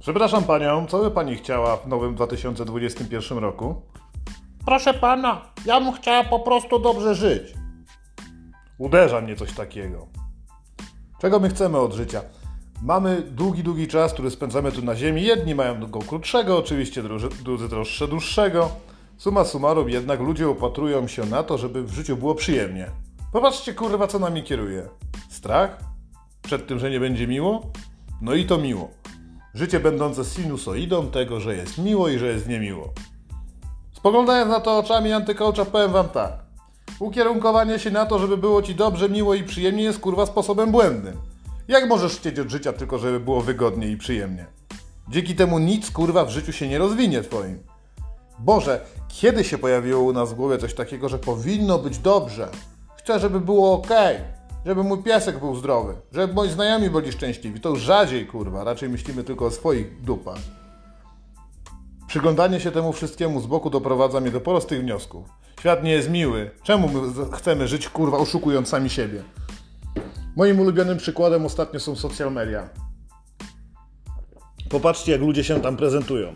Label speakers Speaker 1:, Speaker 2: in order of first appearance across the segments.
Speaker 1: Przepraszam panią, co by pani chciała w nowym 2021 roku?
Speaker 2: Proszę pana, ja bym chciała po prostu dobrze żyć.
Speaker 1: Uderza mnie coś takiego. Czego my chcemy od życia? Mamy długi, długi czas, który spędzamy tu na ziemi. Jedni mają go krótszego, oczywiście drudzy, drudzy troszkę dłuższego. Suma summarum jednak ludzie opatrują się na to, żeby w życiu było przyjemnie. Popatrzcie kurwa, co nami kieruje. Strach? Przed tym, że nie będzie miło? No i to miło. Życie będące sinusoidą tego, że jest miło i że jest niemiło. Spoglądając na to oczami antykołcza, powiem wam tak. Ukierunkowanie się na to, żeby było ci dobrze, miło i przyjemnie jest kurwa sposobem błędnym. Jak możesz chcieć od życia tylko, żeby było wygodnie i przyjemnie? Dzięki temu nic kurwa w życiu się nie rozwinie twoim. Boże, kiedy się pojawiło u nas w głowie coś takiego, że powinno być dobrze? Chcę, żeby było ok, żeby mój piesek był zdrowy, żeby moi znajomi byli szczęśliwi. To już rzadziej kurwa, raczej myślimy tylko o swoich dupach. Przyglądanie się temu wszystkiemu z boku doprowadza mnie do prostych wniosków. Świat nie jest miły. Czemu my chcemy żyć kurwa oszukując sami siebie? Moim ulubionym przykładem ostatnio są social media. Popatrzcie, jak ludzie się tam prezentują.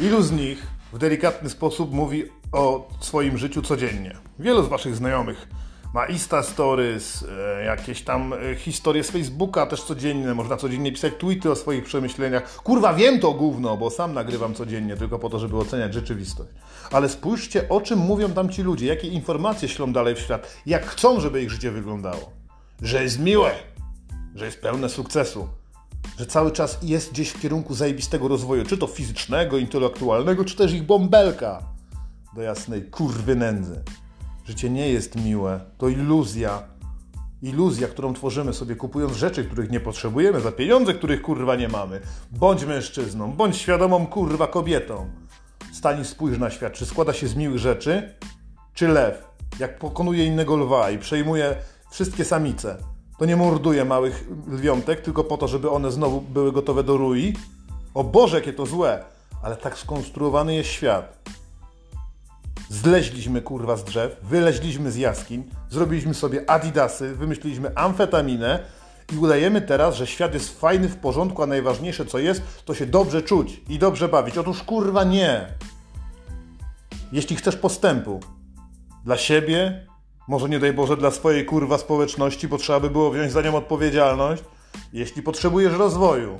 Speaker 1: Ilu z nich w delikatny sposób mówi o swoim życiu codziennie? Wielu z waszych znajomych ma Insta Stories, e, jakieś tam e, historie z Facebooka też codziennie, można codziennie pisać tweety o swoich przemyśleniach. Kurwa, wiem to gówno, bo sam nagrywam codziennie tylko po to, żeby oceniać rzeczywistość. Ale spójrzcie, o czym mówią tam ci ludzie, jakie informacje ślą dalej w świat, jak chcą, żeby ich życie wyglądało. Że jest miłe, że jest pełne sukcesu, że cały czas jest gdzieś w kierunku zajebistego rozwoju, czy to fizycznego, intelektualnego, czy też ich bąbelka do jasnej kurwy nędzy. Życie nie jest miłe, to iluzja. Iluzja, którą tworzymy sobie kupując rzeczy, których nie potrzebujemy, za pieniądze, których kurwa nie mamy. Bądź mężczyzną, bądź świadomą kurwa kobietą. Stań spójrz na świat, czy składa się z miłych rzeczy, czy lew, jak pokonuje innego lwa i przejmuje wszystkie samice. To nie morduje małych lwiątek, tylko po to, żeby one znowu były gotowe do rui. O Boże, jakie to złe! Ale tak skonstruowany jest świat. Zleźliśmy kurwa z drzew, wyleźliśmy z jaskiń, zrobiliśmy sobie adidasy, wymyśliliśmy amfetaminę i udajemy teraz, że świat jest fajny, w porządku, a najważniejsze co jest, to się dobrze czuć i dobrze bawić. Otóż kurwa nie. Jeśli chcesz postępu dla siebie, może nie daj Boże dla swojej kurwa społeczności, bo trzeba by było wziąć za nią odpowiedzialność, jeśli potrzebujesz rozwoju,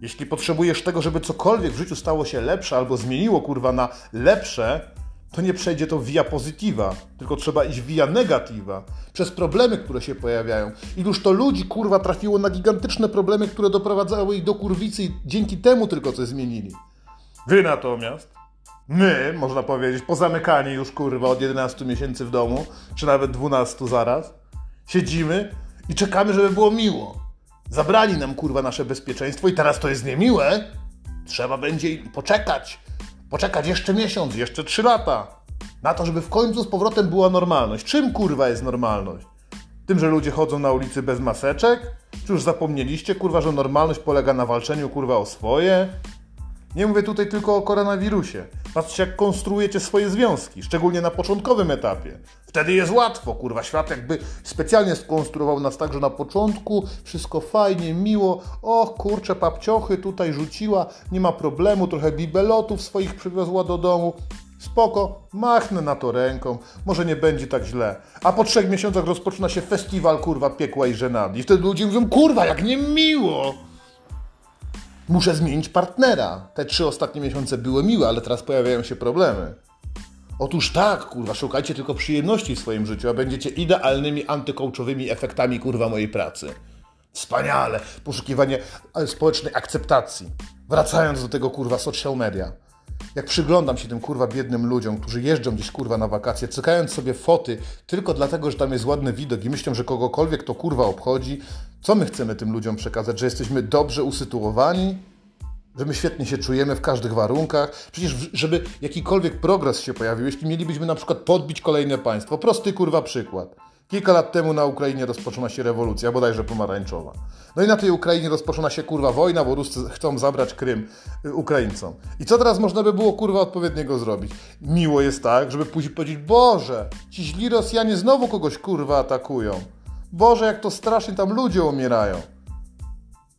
Speaker 1: jeśli potrzebujesz tego, żeby cokolwiek w życiu stało się lepsze albo zmieniło kurwa na lepsze, to nie przejdzie to via pozytywa, tylko trzeba iść via negatywa, przez problemy, które się pojawiają. Iluż to ludzi, kurwa, trafiło na gigantyczne problemy, które doprowadzały ich do kurwicy i dzięki temu tylko coś zmienili. Wy natomiast, my, można powiedzieć, pozamykani już, kurwa, od 11 miesięcy w domu, czy nawet 12 zaraz, siedzimy i czekamy, żeby było miło. Zabrali nam, kurwa, nasze bezpieczeństwo i teraz to jest niemiłe. Trzeba będzie poczekać, poczekać jeszcze miesiąc, jeszcze trzy lata na to, żeby w końcu z powrotem była normalność. Czym kurwa jest normalność? Tym, że ludzie chodzą na ulicy bez maseczek? Czy już zapomnieliście kurwa, że normalność polega na walczeniu kurwa o swoje? Nie mówię tutaj tylko o koronawirusie. Patrzcie, jak konstruujecie swoje związki, szczególnie na początkowym etapie. Wtedy jest łatwo, kurwa. Świat jakby specjalnie skonstruował nas tak, że na początku wszystko fajnie, miło. Och, kurczę, papciochy tutaj rzuciła, nie ma problemu, trochę bibelotów swoich przywiozła do domu. Spoko, machnę na to ręką, może nie będzie tak źle. A po trzech miesiącach rozpoczyna się festiwal, kurwa, piekła i żenady. I wtedy ludzie mówią, kurwa, jak niemiło! Muszę zmienić partnera. Te trzy ostatnie miesiące były miłe, ale teraz pojawiają się problemy. Otóż tak, kurwa, szukajcie tylko przyjemności w swoim życiu, a będziecie idealnymi antykołczowymi efektami, kurwa, mojej pracy. Wspaniale! Poszukiwanie e, społecznej akceptacji. Wracając do tego, kurwa, social media. Jak przyglądam się tym kurwa biednym ludziom, którzy jeżdżą gdzieś kurwa na wakacje, cykając sobie foty tylko dlatego, że tam jest ładny widok i myślą, że kogokolwiek to kurwa obchodzi, co my chcemy tym ludziom przekazać? Że jesteśmy dobrze usytuowani? Że my świetnie się czujemy w każdych warunkach? Przecież, żeby jakikolwiek progres się pojawił, jeśli mielibyśmy na przykład podbić kolejne państwo. Prosty kurwa przykład. Kilka lat temu na Ukrainie rozpoczyna się rewolucja, bodajże pomarańczowa. No i na tej Ukrainie rozpoczyna się kurwa wojna, bo Ruscy chcą zabrać Krym y, Ukraińcom. I co teraz można by było kurwa odpowiedniego zrobić? Miło jest tak, żeby później powiedzieć, Boże, ci źli Rosjanie znowu kogoś kurwa atakują. Boże, jak to strasznie tam ludzie umierają.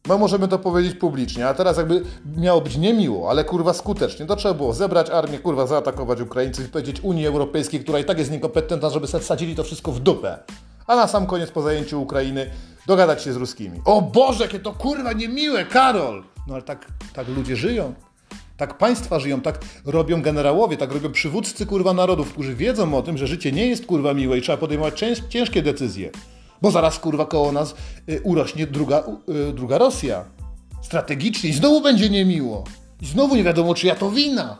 Speaker 1: My możemy to powiedzieć publicznie, a teraz jakby miało być niemiło, ale kurwa skutecznie, to trzeba było zebrać armię, kurwa zaatakować Ukraińców i powiedzieć Unii Europejskiej, która i tak jest niekompetentna, żeby sadzili to wszystko w dupę. A na sam koniec po zajęciu Ukrainy dogadać się z ruskimi. O Boże, jakie to kurwa niemiłe, Karol! No ale tak, tak ludzie żyją. Tak państwa żyją, tak robią generałowie, tak robią przywódcy kurwa narodów, którzy wiedzą o tym, że życie nie jest kurwa miłe i trzeba podejmować cięż, ciężkie decyzje. Bo zaraz kurwa koło nas y, urośnie druga, y, druga Rosja. Strategicznie i znowu będzie niemiło. I znowu nie wiadomo, czyja to wina.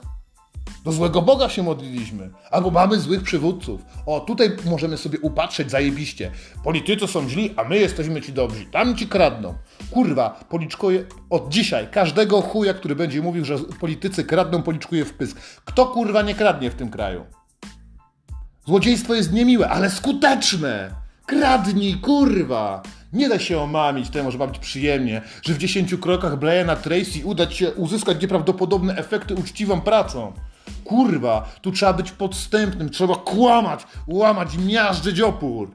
Speaker 1: Do złego Boga się modliliśmy. Albo mamy złych przywódców. O, tutaj możemy sobie upatrzeć zajebiście. Politycy są źli, a my jesteśmy ci dobrzy. Tam ci kradną. Kurwa, policzkuję od dzisiaj każdego chuja, który będzie mówił, że politycy kradną, policzkuje w pysk. Kto kurwa nie kradnie w tym kraju? Złodziejstwo jest niemiłe, ale skuteczne. Kradnij, kurwa. Nie da się omamić temu, że ma być przyjemnie, że w 10 krokach Briana Tracy uda ci się uzyskać nieprawdopodobne efekty uczciwą pracą. Kurwa, tu trzeba być podstępnym, trzeba kłamać, łamać, miażdżyć opór.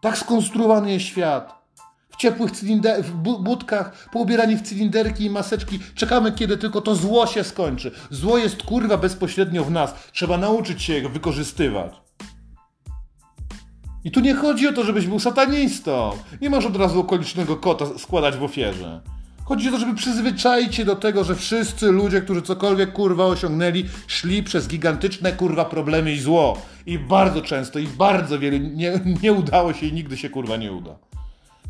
Speaker 1: Tak skonstruowany jest świat. W ciepłych cylinder- w bu- budkach, poubierani w cylinderki i maseczki, czekamy kiedy tylko to zło się skończy. Zło jest kurwa bezpośrednio w nas. Trzeba nauczyć się je wykorzystywać. I tu nie chodzi o to, żebyś był satanistą. Nie masz od razu okolicznego kota składać w ofierze. Chodzi o to, żeby przyzwyczaić się do tego, że wszyscy ludzie, którzy cokolwiek kurwa osiągnęli, szli przez gigantyczne kurwa problemy i zło. I bardzo często i bardzo wiele nie, nie udało się i nigdy się kurwa nie uda.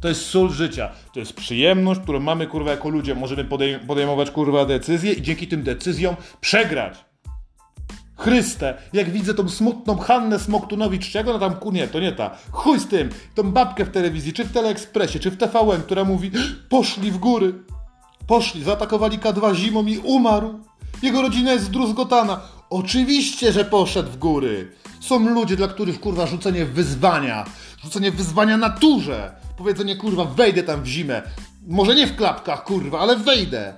Speaker 1: To jest sól życia. To jest przyjemność, którą mamy kurwa jako ludzie. Możemy podej- podejmować kurwa decyzje i dzięki tym decyzjom przegrać. Chryste, jak widzę tą smutną Hannę Smoktunowicz, czy jak ona tam, nie, to nie ta, chuj z tym, tą babkę w telewizji, czy w Teleekspresie, czy w TVN, która mówi, poszli w góry, poszli, zaatakowali K2 zimą i umarł. Jego rodzina jest zdruzgotana. Oczywiście, że poszedł w góry. Są ludzie, dla których kurwa rzucenie wyzwania, rzucenie wyzwania naturze, powiedzenie kurwa wejdę tam w zimę, może nie w klapkach kurwa, ale wejdę.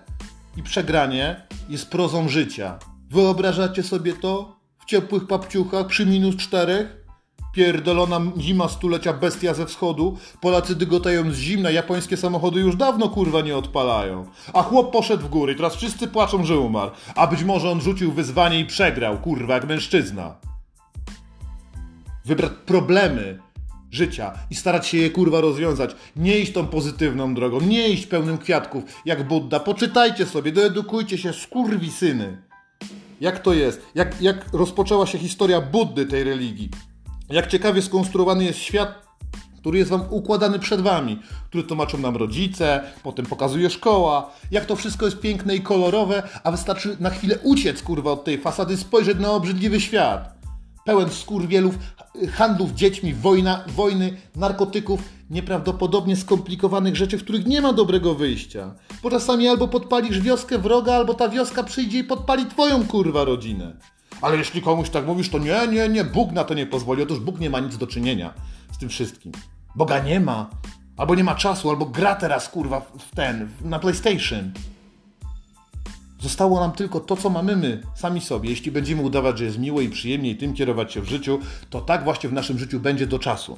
Speaker 1: I przegranie jest prozą życia. Wyobrażacie sobie to? W ciepłych papciuchach przy minus czterech? Pierdolona zima stulecia bestia ze wschodu. Polacy dygotają z zimna, japońskie samochody już dawno kurwa nie odpalają. A chłop poszedł w góry, teraz wszyscy płaczą, że umarł. A być może on rzucił wyzwanie i przegrał, kurwa, jak mężczyzna. Wybrać problemy życia i starać się je kurwa rozwiązać. Nie iść tą pozytywną drogą, nie iść pełnym kwiatków jak Budda. Poczytajcie sobie, doedukujcie się, skurwi syny. Jak to jest? Jak, jak rozpoczęła się historia Buddy tej religii? Jak ciekawie skonstruowany jest świat, który jest wam układany przed wami, który tłumaczą nam rodzice, potem pokazuje szkoła, jak to wszystko jest piękne i kolorowe, a wystarczy na chwilę uciec kurwa od tej fasady, spojrzeć na obrzydliwy świat. Pełen skurwielów, handlów dziećmi, wojna, wojny, narkotyków, nieprawdopodobnie skomplikowanych rzeczy, w których nie ma dobrego wyjścia. Bo czasami albo podpalisz wioskę wroga, albo ta wioska przyjdzie i podpali twoją kurwa rodzinę. Ale jeśli komuś tak mówisz, to nie, nie, nie, Bóg na to nie pozwoli. Otóż Bóg nie ma nic do czynienia z tym wszystkim. Boga nie ma. Albo nie ma czasu, albo gra teraz kurwa w ten, na PlayStation. Zostało nam tylko to, co mamy my, sami sobie. Jeśli będziemy udawać, że jest miło i przyjemnie i tym kierować się w życiu, to tak właśnie w naszym życiu będzie do czasu.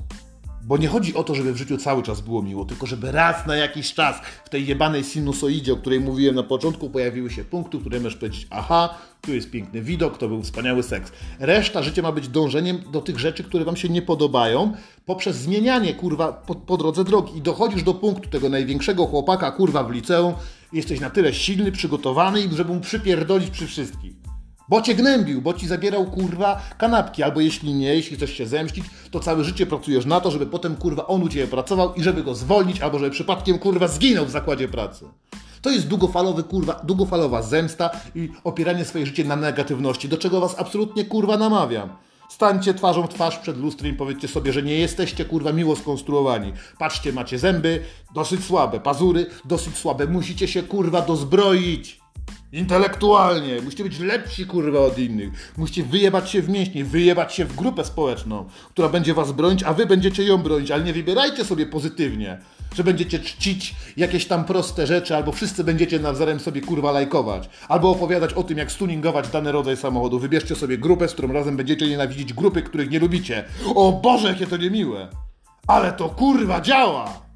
Speaker 1: Bo nie chodzi o to, żeby w życiu cały czas było miło, tylko żeby raz na jakiś czas w tej jebanej sinusoidzie, o której mówiłem na początku, pojawiły się punkty, które możesz powiedzieć, aha, tu jest piękny widok, to był wspaniały seks. Reszta życia ma być dążeniem do tych rzeczy, które wam się nie podobają, poprzez zmienianie, kurwa, po, po drodze drogi. I dochodzisz do punktu tego największego chłopaka, kurwa, w liceum, jesteś na tyle silny, przygotowany, żeby mu przypierdolić przy wszystkich. Bo cię gnębił, bo ci zabierał kurwa kanapki, albo jeśli nie, jeśli chcesz się zemścić, to całe życie pracujesz na to, żeby potem kurwa on u ciebie pracował i żeby go zwolnić, albo żeby przypadkiem kurwa zginął w zakładzie pracy. To jest długofalowy kurwa, długofalowa zemsta i opieranie swoje życie na negatywności, do czego was absolutnie kurwa namawiam. Stańcie twarzą w twarz przed lustrem i powiedzcie sobie, że nie jesteście kurwa miło skonstruowani. Patrzcie, macie zęby dosyć słabe, pazury dosyć słabe, musicie się kurwa dozbroić. Intelektualnie. Musicie być lepsi, kurwa, od innych. Musicie wyjebać się w mięśnie, wyjebać się w grupę społeczną, która będzie was bronić, a wy będziecie ją bronić. Ale nie wybierajcie sobie pozytywnie, że będziecie czcić jakieś tam proste rzeczy, albo wszyscy będziecie nawzajem sobie, kurwa, lajkować. Albo opowiadać o tym, jak stuningować dany rodzaj samochodu. Wybierzcie sobie grupę, z którą razem będziecie nienawidzić grupy, których nie lubicie. O Boże, jakie to niemiłe. Ale to, kurwa, działa!